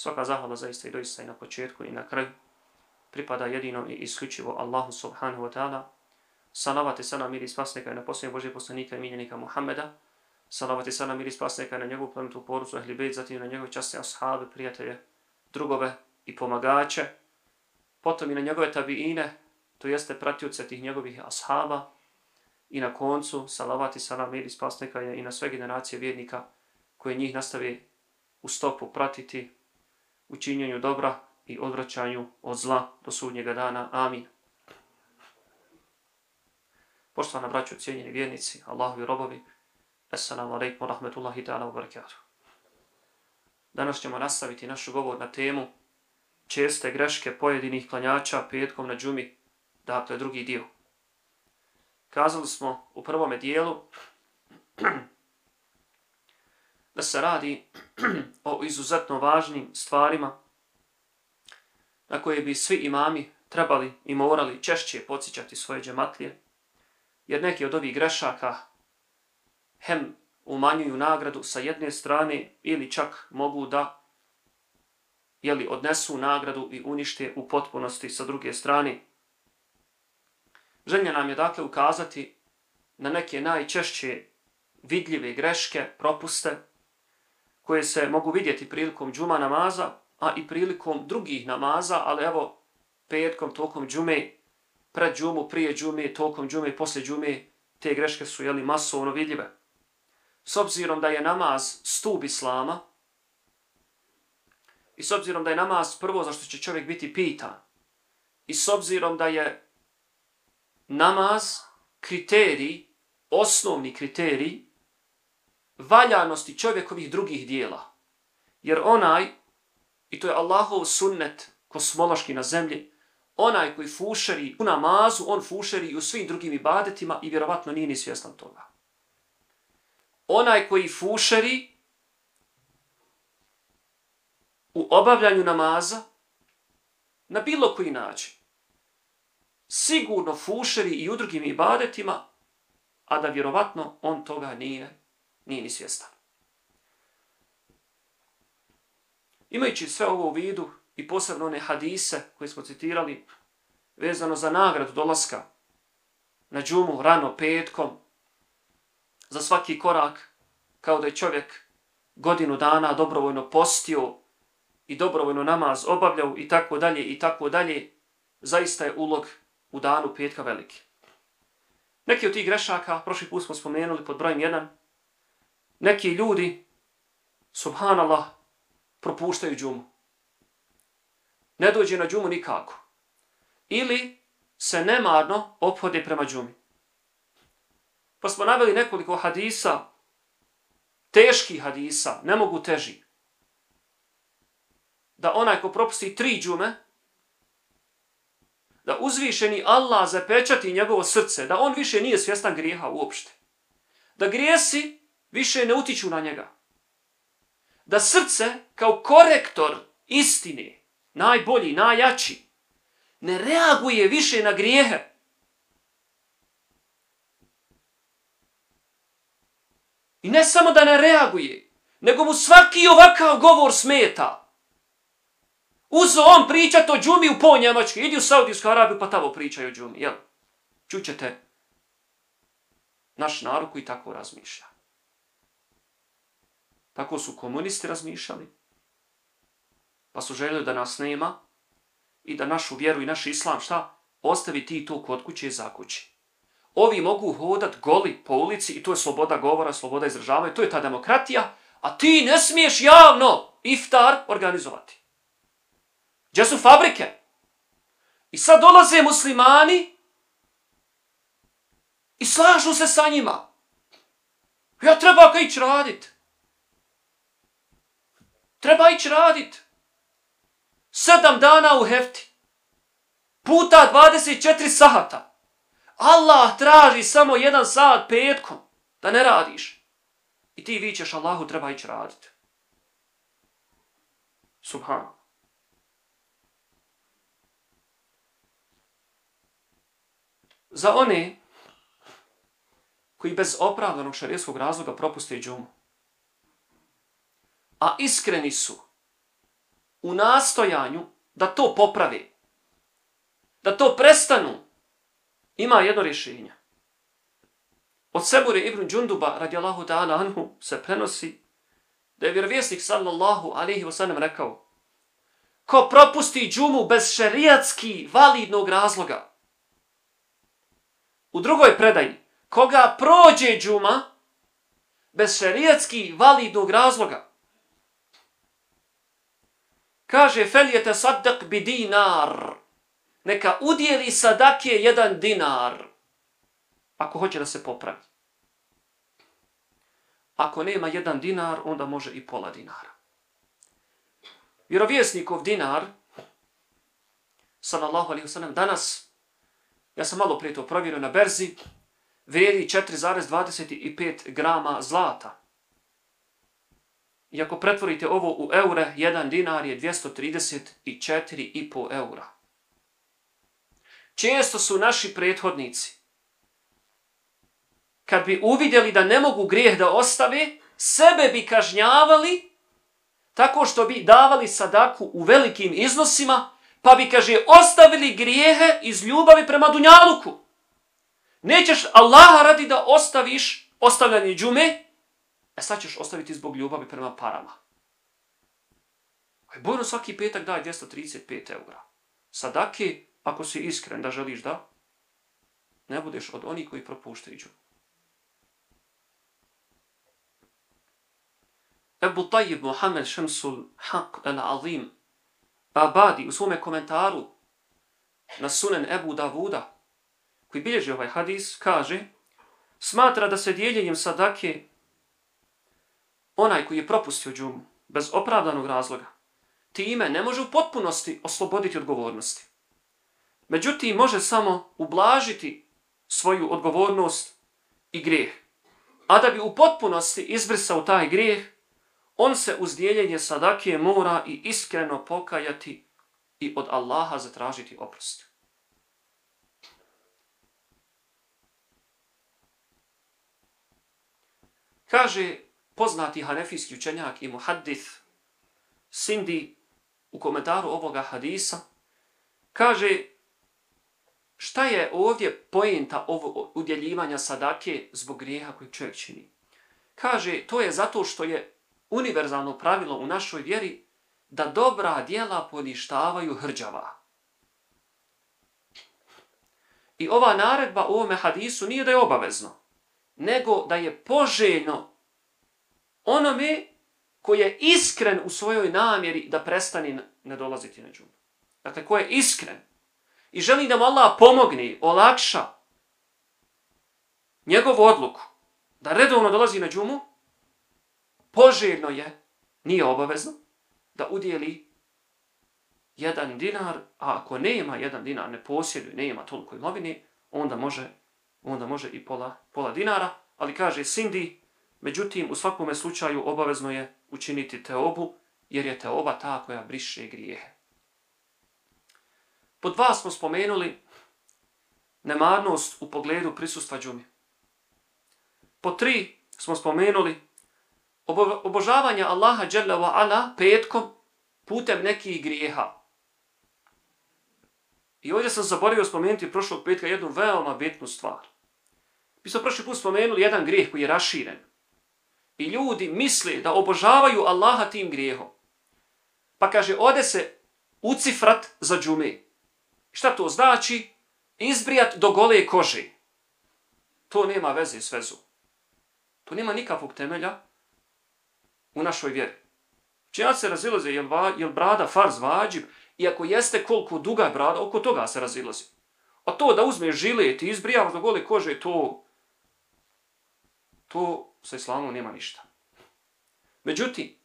Svaka zahvala zaista i doista i na početku i na kraju pripada jedino i isključivo Allahu subhanahu wa ta'ala. Salavat i salam miri spasnika i na posljednje Božje poslanika i miljenika Muhammeda. Salavat i salam miri spasnika i na njegovu plemetu porucu ehli bejt, zatim na njegove časne ashabe, prijatelje, drugove i pomagače. Potom i na njegove tabiine, to jeste pratioce tih njegovih ashaba. I na koncu, salavat i salam miri spasnika i na sve generacije vjernika koje njih nastavi u stopu pratiti u činjenju dobra i odvraćanju od zla do sudnjega dana. Amin. Poštovana braćo, cijenjeni vjernici, Allahovi robovi, Assalamu alaikum rahmetullahi ta'ala wa barakatuh. Danas ćemo nastaviti našu govor na temu česte greške pojedinih klanjača petkom na džumi, dakle drugi dio. Kazali smo u prvome dijelu da se radi o izuzetno važnim stvarima na koje bi svi imami trebali i morali češće podsjećati svoje džematlije, jer neki od ovih grešaka hem umanjuju nagradu sa jedne strane ili čak mogu da jeli, odnesu nagradu i unište u potpunosti sa druge strane. Želja nam je dakle ukazati na neke najčešće vidljive greške, propuste, koje se mogu vidjeti prilikom džuma namaza, a i prilikom drugih namaza, ali evo, petkom, tokom džume, pred džumu, prije džume, tokom džume, poslije džume, te greške su jeli, masovno vidljive. S obzirom da je namaz stup islama, i s obzirom da je namaz prvo zašto će čovjek biti pitan, i s obzirom da je namaz kriterij, osnovni kriterij, valjanosti čovjekovih drugih dijela. Jer onaj, i to je Allahov sunnet kosmološki na zemlji, onaj koji fušeri u namazu, on fušeri i u svim drugim ibadetima i vjerovatno nije ni svjestan toga. Onaj koji fušeri u obavljanju namaza na bilo koji način, sigurno fušeri i u drugim ibadetima, a da vjerovatno on toga nije nije ni svjestan. Imajući sve ovo u vidu i posebno one hadise koje smo citirali vezano za nagradu dolaska na džumu rano petkom za svaki korak kao da je čovjek godinu dana dobrovoljno postio i dobrovoljno namaz obavljao i tako dalje i tako dalje, zaista je ulog u danu petka veliki. Neki od tih grešaka, prošli put smo spomenuli pod brojem 1, neki ljudi, subhanallah, propuštaju džumu. Ne dođe na džumu nikako. Ili se nemarno ophode prema džumi. Pa smo naveli nekoliko hadisa, teških hadisa, ne mogu teži. Da onaj ko propusti tri džume, da uzvišeni Allah zapečati njegovo srce, da on više nije svjestan grijeha uopšte. Da grijesi više ne utiču na njega. Da srce kao korektor istine, najbolji, najjači, ne reaguje više na grijehe. I ne samo da ne reaguje, nego mu svaki ovakav govor smeta. Uzo on pričat o džumi u po Njemačke, idi u Saudijsku Arabiju pa tamo pričaju o džumi, jel? Čućete naš narod koji tako razmišlja. Tako su komunisti razmišljali. Pa su željeli da nas nema i da našu vjeru i naš islam, šta? Ostavi ti to kod kuće za kući. Ovi mogu hodat goli po ulici i to je sloboda govora, sloboda izražavanja, to je ta demokratija, a ti ne smiješ javno iftar organizovati. Gdje su fabrike? I sad dolaze muslimani i slažu se sa njima. Ja treba kaj ići raditi. Treba ići radit. Sedam dana u hefti. Puta 24 sahata. Allah traži samo jedan sat petkom da ne radiš. I ti vićeš Allahu treba ići radit. Subhan. Za one koji bez opravdanog šarijetskog razloga propuste džumu, a iskreni su u nastojanju da to popravi, da to prestanu, ima jedno rješenje. Od Sebure ibn Džunduba, radijallahu ta'ala anhu, se prenosi da je vjerovjesnik sallallahu alaihi wasallam rekao ko propusti džumu bez šerijatski validnog razloga. U drugoj predaji, koga prođe džuma bez šerijatski validnog razloga, kaže felijete sadak bi dinar, neka udjeli sadake jedan dinar, ako hoće da se popravi. Ako nema jedan dinar, onda može i pola dinara. Vjerovjesnikov dinar, sallallahu alaihi wasallam, danas, ja sam malo prije to provjerio na berzi, vrijedi 4,25 grama zlata. I ako pretvorite ovo u eure, jedan dinar je 234,5 eura. Često su naši prethodnici, kad bi uvidjeli da ne mogu grijeh da ostave, sebe bi kažnjavali tako što bi davali sadaku u velikim iznosima, pa bi, kaže, ostavili grijehe iz ljubavi prema Dunjaluku. Nećeš Allaha radi da ostaviš ostavljanje džume, e sad ćeš ostaviti zbog ljubavi prema parama. Aj, Bojno svaki petak daj 235 eura. Sadake, ako si iskren da želiš da, ne budeš od onih koji propuštaju džumu. Ebu Tajib Muhammed Šemsul Haq al-Azim Abadi u svome komentaru na sunen Ebu Davuda koji bilježi ovaj hadis kaže smatra da se dijeljenjem sadake onaj koji je propustio džumu bez opravdanog razloga time ne može u potpunosti osloboditi odgovornosti. Međutim, može samo ublažiti svoju odgovornost i grijeh. A da bi u potpunosti izbrisao taj grijeh, on se uz dijeljenje sadake mora i iskreno pokajati i od Allaha zatražiti oprost. Kaže poznati hanefijski učenjak i muhaddith Sindi u komentaru ovoga hadisa, kaže šta je ovdje pojenta ovo udjeljivanja sadake zbog grijeha koji čovjek čini. Kaže, to je zato što je univerzalno pravilo u našoj vjeri da dobra dijela poništavaju hrđava. I ova naredba u ovome hadisu nije da je obavezno, nego da je poželjno onome koji je iskren u svojoj namjeri da prestani ne dolaziti na džumu. Dakle, ko je iskren i želi da mu Allah pomogne, olakša njegovu odluku da redovno dolazi na džumu, poželjno je, nije obavezno, da udjeli jedan dinar, a ako nema jedan dinar, ne posjeduje, nema toliko imovine, onda može, onda može i pola, pola dinara, ali kaže Sindi, međutim, u svakom slučaju obavezno je učiniti teobu, jer je teoba ta koja briše grijehe. Po dva smo spomenuli nemarnost u pogledu prisustva džumi. Po tri smo spomenuli obožavanje Allaha dželle ve ala petkom putem nekih grijeha. I ovdje sam zaboravio spomenuti prošlog petka jednu veoma bitnu stvar. Mi smo prošli put spomenuli jedan grijeh koji je raširen. I ljudi misle da obožavaju Allaha tim grijehom. Pa kaže, ode se ucifrat za džume. Šta to znači? Izbrijat do gole kože. To nema veze s vezu. To nema nikakvog temelja u našoj vjeri. Čija se razilaze, jel, va, je brada farz vađib, i ako jeste koliko duga je brada, oko toga se razilaze. A to da uzmeš žilet i izbrijavaš do gole kože, to, to sa islamom nema ništa. Međutim,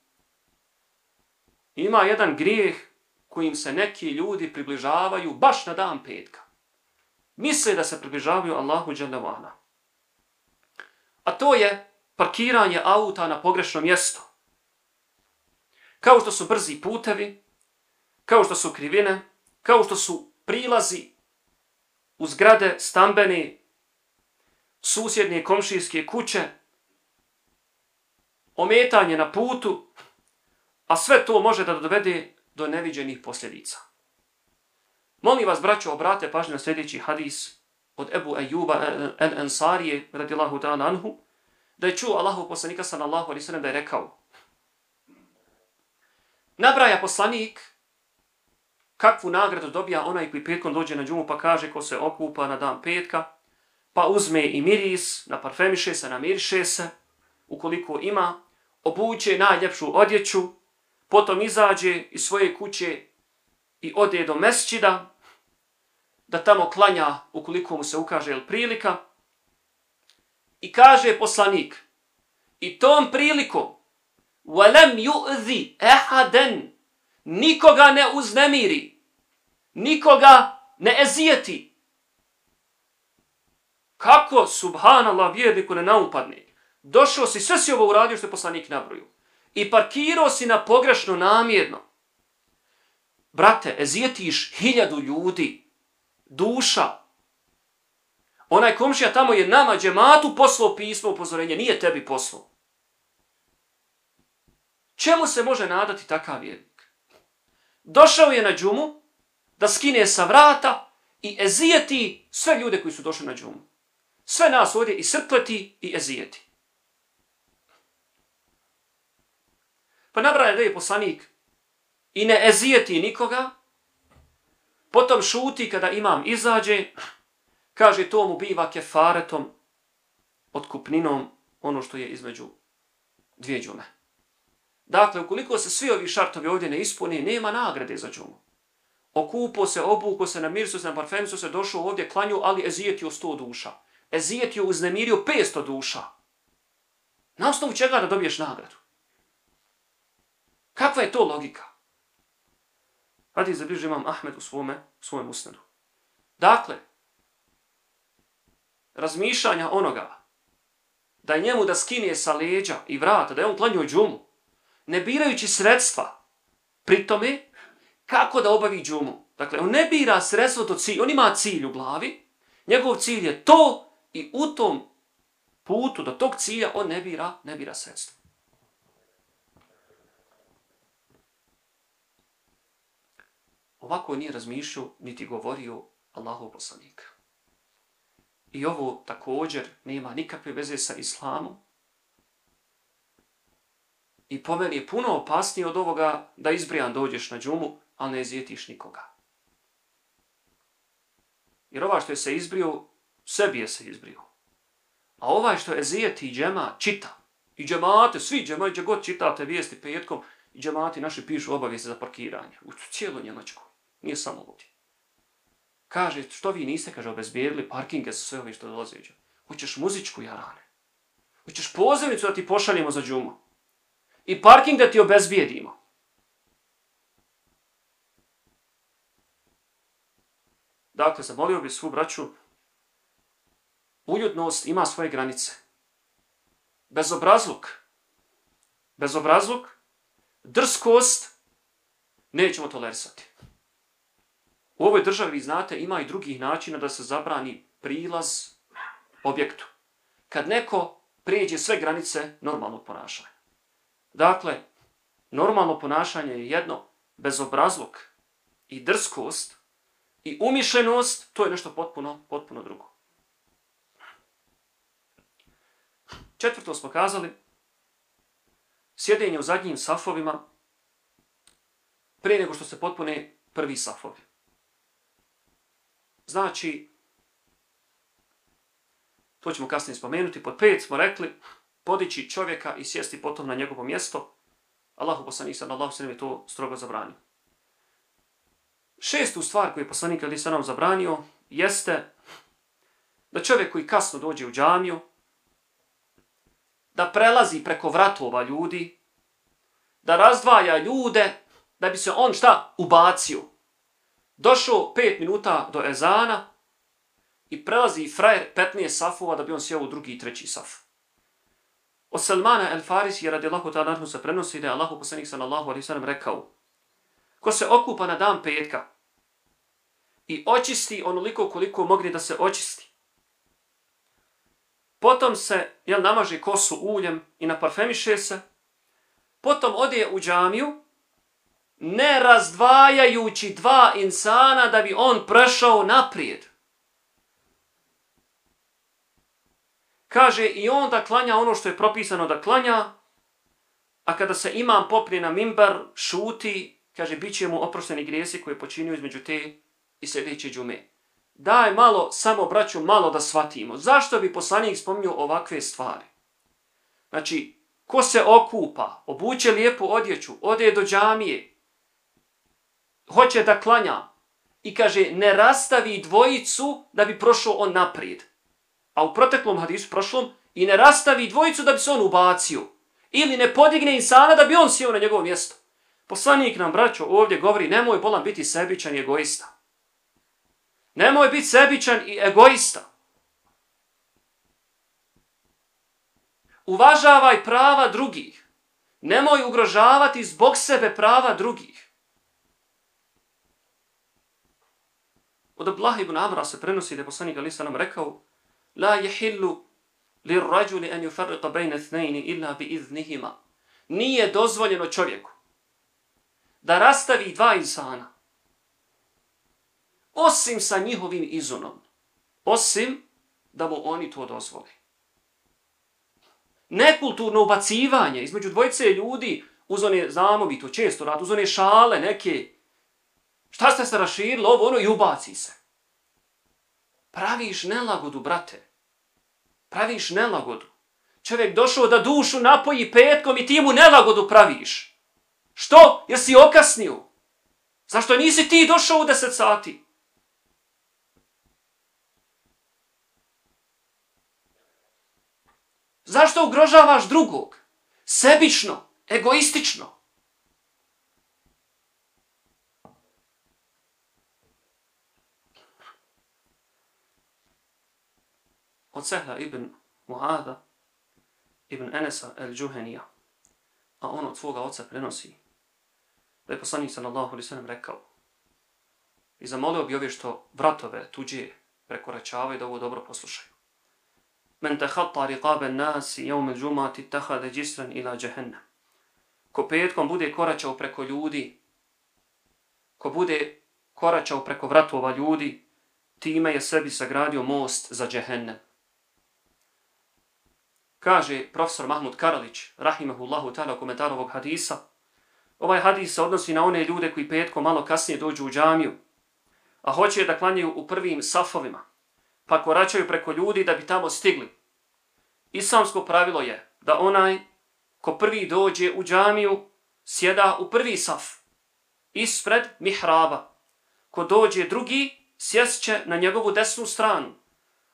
ima jedan grijeh kojim se neki ljudi približavaju baš na dan petka. Misle da se približavaju Allahu dželevana. A to je parkiranje auta na pogrešnom mjestu kao što su brzi putevi, kao što su krivine, kao što su prilazi u zgrade stambene, susjedne komšijske kuće, ometanje na putu, a sve to može da dovede do neviđenih posljedica. Molim vas, braćo, obrate pažnju na sljedeći hadis od Ebu Ejuba el-Ansarije, radijallahu ta'ala anhu, da je čuo Allahu poslanika sallallahu alaihi sallam da je rekao Nabraja poslanik kakvu nagradu dobija onaj koji petkom dođe na džumu pa kaže ko se okupa na dan petka, pa uzme i miris, na parfemiše se, namiriše se, ukoliko ima, obuće najljepšu odjeću, potom izađe iz svoje kuće i ode do mesčida, da tamo klanja ukoliko mu se ukaže il prilika, i kaže poslanik, i tom prilikom, وَلَمْ يُؤْذِ اَحَدًا Nikoga ne uznemiri, nikoga ne ezijeti, Kako, subhanallah, vjerniku ne naupadne. Došao si, sve si ovo uradio što je poslanik nabroju. I parkirao si na pogrešno namjerno. Brate, ezijetiš hiljadu ljudi, duša. Onaj komšija tamo je nama džematu poslao pismo upozorenje, nije tebi poslao. Čemu se može nadati takav vjernik? Došao je na džumu da skine sa vrata i ezijeti sve ljude koji su došli na džumu sve nas ovdje i srpleti i ezijeti. Pa nabraja da je poslanik i ne ezijeti nikoga, potom šuti kada imam izađe, kaže to mu biva kefaretom, otkupninom, ono što je između dvije džume. Dakle, ukoliko se svi ovi šartovi ovdje ne ispuni, nema nagrade za džumu. Okupo se, obuko se, namirsu se, na parfemsu se, došao ovdje, klanju, ali ezijetio sto duša ezijetio, uznemirio 500 duša. Na osnovu čega da dobiješ nagradu? Kakva je to logika? Hadi zabliži imam Ahmed u svome, svojem usnadu. Dakle, razmišljanja onoga da je njemu da skinje sa leđa i vrata, da je on klanio džumu, ne birajući sredstva, pri tome, kako da obavi džumu. Dakle, on ne bira sredstvo do cilja, on ima cilj u glavi, njegov cilj je to I u tom putu do tog cilja on ne bira, ne bira sredstvo. Ovako nije razmišljao niti govorio Allahov poslanik. I ovo također nema nikakve veze sa islamom. I po meni je puno opasnije od ovoga da izbrijan dođeš na džumu, ali ne izjetiš nikoga. Jer ova što je se izbrio, sebi je se izbrio. A ovaj što je i džema, čita. I džemate, svi džemate, gdje god čitate vijesti petkom, i džemati naši pišu obavijesti za parkiranje. U cijelo Njemačku. Nije samo ovdje. Kaže, što vi niste, kaže, obezbijedili parkinge za sve ovi što dolaze. Hoćeš muzičku jarane. Hoćeš pozivnicu da ti pošaljemo za džumu. I parking da ti obezbijedimo. Dakle, zamolio bi svu braću uljudnost ima svoje granice. Bezobrazluk, bezobrazluk, drskost, nećemo tolerisati. U ovoj državi, vi znate, ima i drugih načina da se zabrani prilaz objektu. Kad neko prijeđe sve granice normalnog ponašanja. Dakle, normalno ponašanje je jedno, bezobrazluk i drskost i umišljenost, to je nešto potpuno, potpuno drugo. Četvrto smo kazali, sjedenje u zadnjim safovima prije nego što se potpune prvi safovi. Znači, to ćemo kasnije spomenuti, pod pet smo rekli, podići čovjeka i sjesti potom na njegovo mjesto, Allahu poslanik sallallahu Allahu sallam je to strogo zabranio. Šestu stvar koju je poslanik Ali sallam zabranio jeste da čovjek koji kasno dođe u džamiju, da prelazi preko vratova ljudi, da razdvaja ljude, da bi se on šta ubacio. Došao pet minuta do ezana i prelazi frajer 15 safova da bi on sjeo u drugi i treći saf. Od Salmana el Faris je radi Allahu ta'ala se prenosi da je Allahu poslanik sallallahu alaihi sallam rekao ko se okupa na dan petka i očisti onoliko koliko mogne da se očisti potom se jel, namaže kosu uljem i naparfemiše se, potom ode u džamiju, ne razdvajajući dva insana da bi on prešao naprijed. Kaže, i onda klanja ono što je propisano da klanja, a kada se imam popne na mimbar, šuti, kaže, bit će mu oprošteni grijesi koje počinio između te i sljedeće džume. Daj malo, samo braću, malo da shvatimo. Zašto bi poslanik spominio ovakve stvari? Znači, ko se okupa, obuće lijepu odjeću, ode do džamije, hoće da klanja i kaže, ne rastavi dvojicu da bi prošao on naprijed. A u proteklom hadisu prošlom, i ne rastavi dvojicu da bi se on ubacio. Ili ne podigne insana da bi on sjeo na njegovo mjesto. Poslanik nam, braćo, ovdje govori, nemoj bolan biti sebičan i egoista. Nemoj biti sebičan i egoista. Uvažavaj prava drugih. Nemoj ugrožavati zbog sebe prava drugih. Od Abdullah ibn Amra se prenosi da je poslanik Ali nam rekao La jehillu li rađuli en jufarriqa bejne thnejni illa bi iznihima. Nije dozvoljeno čovjeku da rastavi dva insana osim sa njihovim izunom. Osim da mu oni to dozvoli. Nekulturno ubacivanje između dvojice ljudi uz one, znamo mi to često rad, uz one šale neke. Šta ste se raširili, ovo ono i ubaci se. Praviš nelagodu, brate. Praviš nelagodu. Čovjek došao da dušu napoji petkom i ti mu nelagodu praviš. Što? Jesi okasnio? Zašto nisi ti došao u deset sati? Zašto ugrožavaš drugog? Sebično, egoistično. Od Sehla ibn Muada, ibn Enesa el-đuhenija, a on od svoga oca prenosi, da je poslanik sallallahu alaihi sallam rekao i zamolio bi ove što vratove tuđe prekoračavaju da ovo dobro poslušaju. Men tehatta riqabe nasi jevme džumati tahade džisran ila džehennem. Ko petkom bude koračao preko ljudi, ko bude koračao preko vratova ljudi, time je sebi sagradio most za džehennem. Kaže profesor Mahmud Karalić, rahimahullahu ta'ala, komentar ovog hadisa, ovaj hadis se odnosi na one ljude koji petkom malo kasnije dođu u džamiju, a hoće da klanjaju u prvim safovima, pa koračaju preko ljudi da bi tamo stigli. Islamsko pravilo je da onaj ko prvi dođe u džamiju sjeda u prvi saf, ispred mihraba. Ko dođe drugi, sješće na njegovu desnu stranu.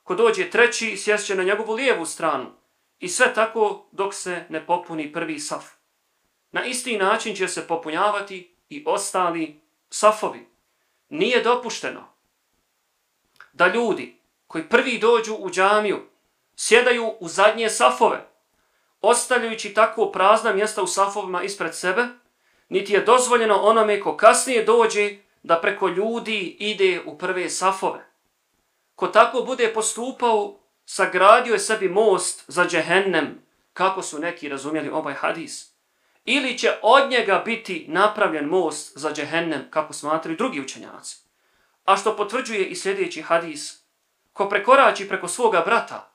Ko dođe treći, sješće na njegovu lijevu stranu. I sve tako dok se ne popuni prvi saf. Na isti način će se popunjavati i ostali safovi. Nije dopušteno da ljudi koji prvi dođu u džamiju, sjedaju u zadnje safove, ostavljajući tako prazna mjesta u safovima ispred sebe, niti je dozvoljeno onome ko kasnije dođe da preko ljudi ide u prve safove. Ko tako bude postupao, sagradio je sebi most za džehennem, kako su neki razumjeli ovaj hadis. Ili će od njega biti napravljen most za džehennem, kako smatraju drugi učenjaci. A što potvrđuje i sljedeći hadis, ko prekorači preko svoga brata,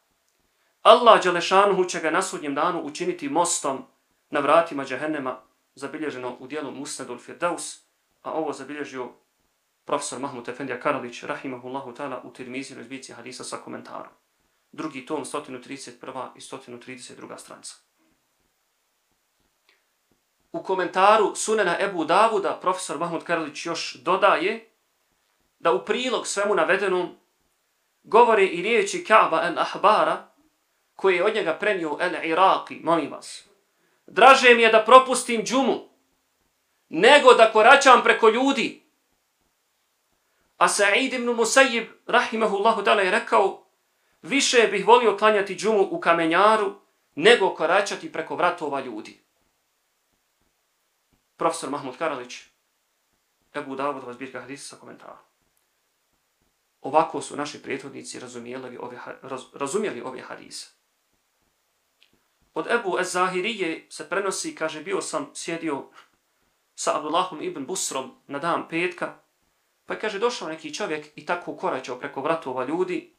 Allah Đelešanuhu će ga na sudnjem danu učiniti mostom na vratima džahennema, zabilježeno u dijelu Musnadul Firdaus, a ovo zabilježio profesor Mahmud Efendija Karalić, rahimahullahu ta'ala, u Tirmizi razbici hadisa sa komentarom. Drugi tom, 131. i 132. stranca. U komentaru sunena Ebu Davuda, profesor Mahmud Karalić još dodaje da u prilog svemu navedenom govore i riječi Kaaba el-Ahbara, koji je od njega prenio el-Iraqi, molim vas. Draže mi je da propustim džumu, nego da koračam preko ljudi. A Sa'id ibn Musayyib, rahimahullahu ta'ala, je rekao, više bih volio klanjati džumu u kamenjaru, nego koračati preko vratova ljudi. Profesor Mahmud Karalić, Ebu vas zbirka hadisa sa komentarom. Ovako su naši prethodnici razumijeli ove, raz, razumijeli ove hadise. Od Ebu Ez Zahirije se prenosi, kaže, bio sam sjedio sa Abdullahom ibn Busrom na dan petka, pa je kaže došao neki čovjek i tako koračao preko vratova ljudi,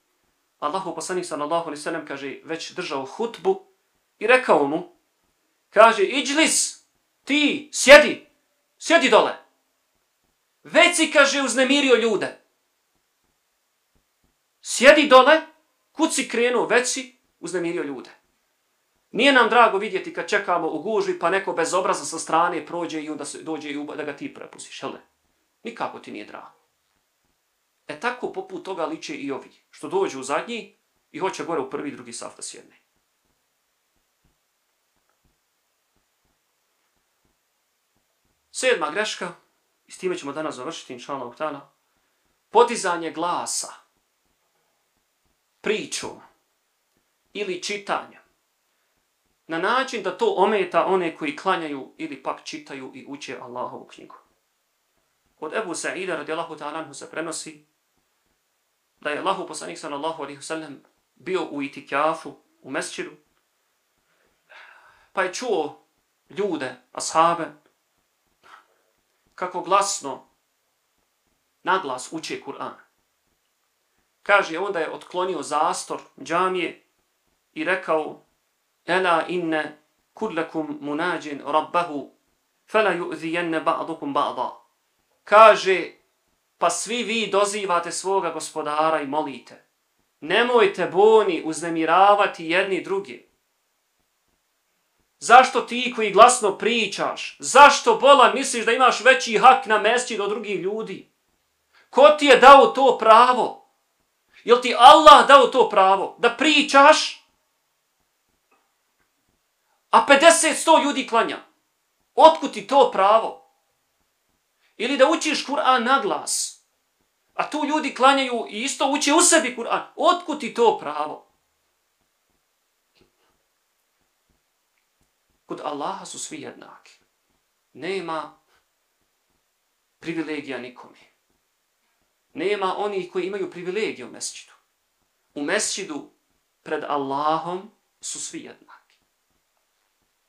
Allahu poslanik sallallahu alejhi ve sellem kaže već držao hutbu i rekao mu kaže iđlis ti sjedi sjedi dole. Već si kaže uznemirio ljude sjedi dole kud si krenuo već si uznemirio ljude Nije nam drago vidjeti kad čekamo u gužvi pa neko bez obraza sa strane prođe i onda se dođe i da ga ti prepustiš, jel ne? Nikako ti nije drago. E tako poput toga liče i ovi, što dođu u zadnji i hoće gore u prvi i drugi saf da sjedne. Sedma greška, i s time ćemo danas završiti, inša Allah, podizanje glasa, pričom ili čitanja na način da to ometa one koji klanjaju ili pak čitaju i uče Allahovu knjigu. Od Ebu Sa'ida radijallahu ta'ala se prenosi da je Allahu poslanik sallallahu alaihi sallam bio u itikafu, u mesčiru pa je čuo ljude, ashabe, kako glasno, naglas uče Kur'an. Kaže, onda je otklonio zastor džamije i rekao, Ela inne kullakum munađin rabbahu, fela ju'zijenne ba'dukum ba'da. Kaže, pa svi vi dozivate svoga gospodara i molite. Nemojte boni uznemiravati jedni drugi. Zašto ti koji glasno pričaš? Zašto bolan misliš da imaš veći hak na mesti do drugih ljudi? Ko ti je dao to pravo? Jel ti Allah dao to pravo? Da pričaš? A 50-100 ljudi klanja. Otkud ti to pravo? Ili da učiš Kur'an na glas. A tu ljudi klanjaju i isto uče u sebi Kur'an. Otkud ti to pravo? Kod Allaha su svi jednaki. Nema privilegija nikome. Nema onih koji imaju privilegije u mesčidu. U mesčidu pred Allahom su svi jednaki.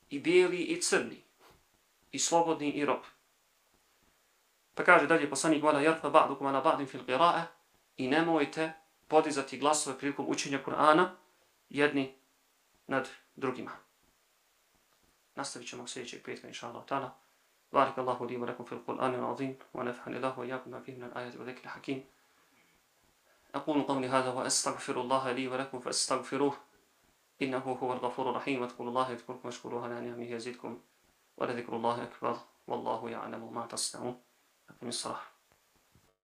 I bijeli i crni. I slobodni i rob. Pa kaže dalje poslanik vada jarfa ba'dukum ala ba'din fil qira'a i nemojte podizati glasove prilikom učenja Kur'ana jedni nad drugima. Nastavit ćemo sljedećeg petka, inša Allah. بارك الله لي ولكم في القرآن العظيم ونفعني الله وإياكم ما فيه من الآيات وذكر الحكيم. أقول قولي هذا وأستغفر الله لي ولكم فاستغفروه إنه هو الغفور الرحيم. واذكروا الله يذكركم واشكروه على نعمه يزدكم ولذكر الله أكبر والله يعلم ما تصنعون. أقم الصلاة.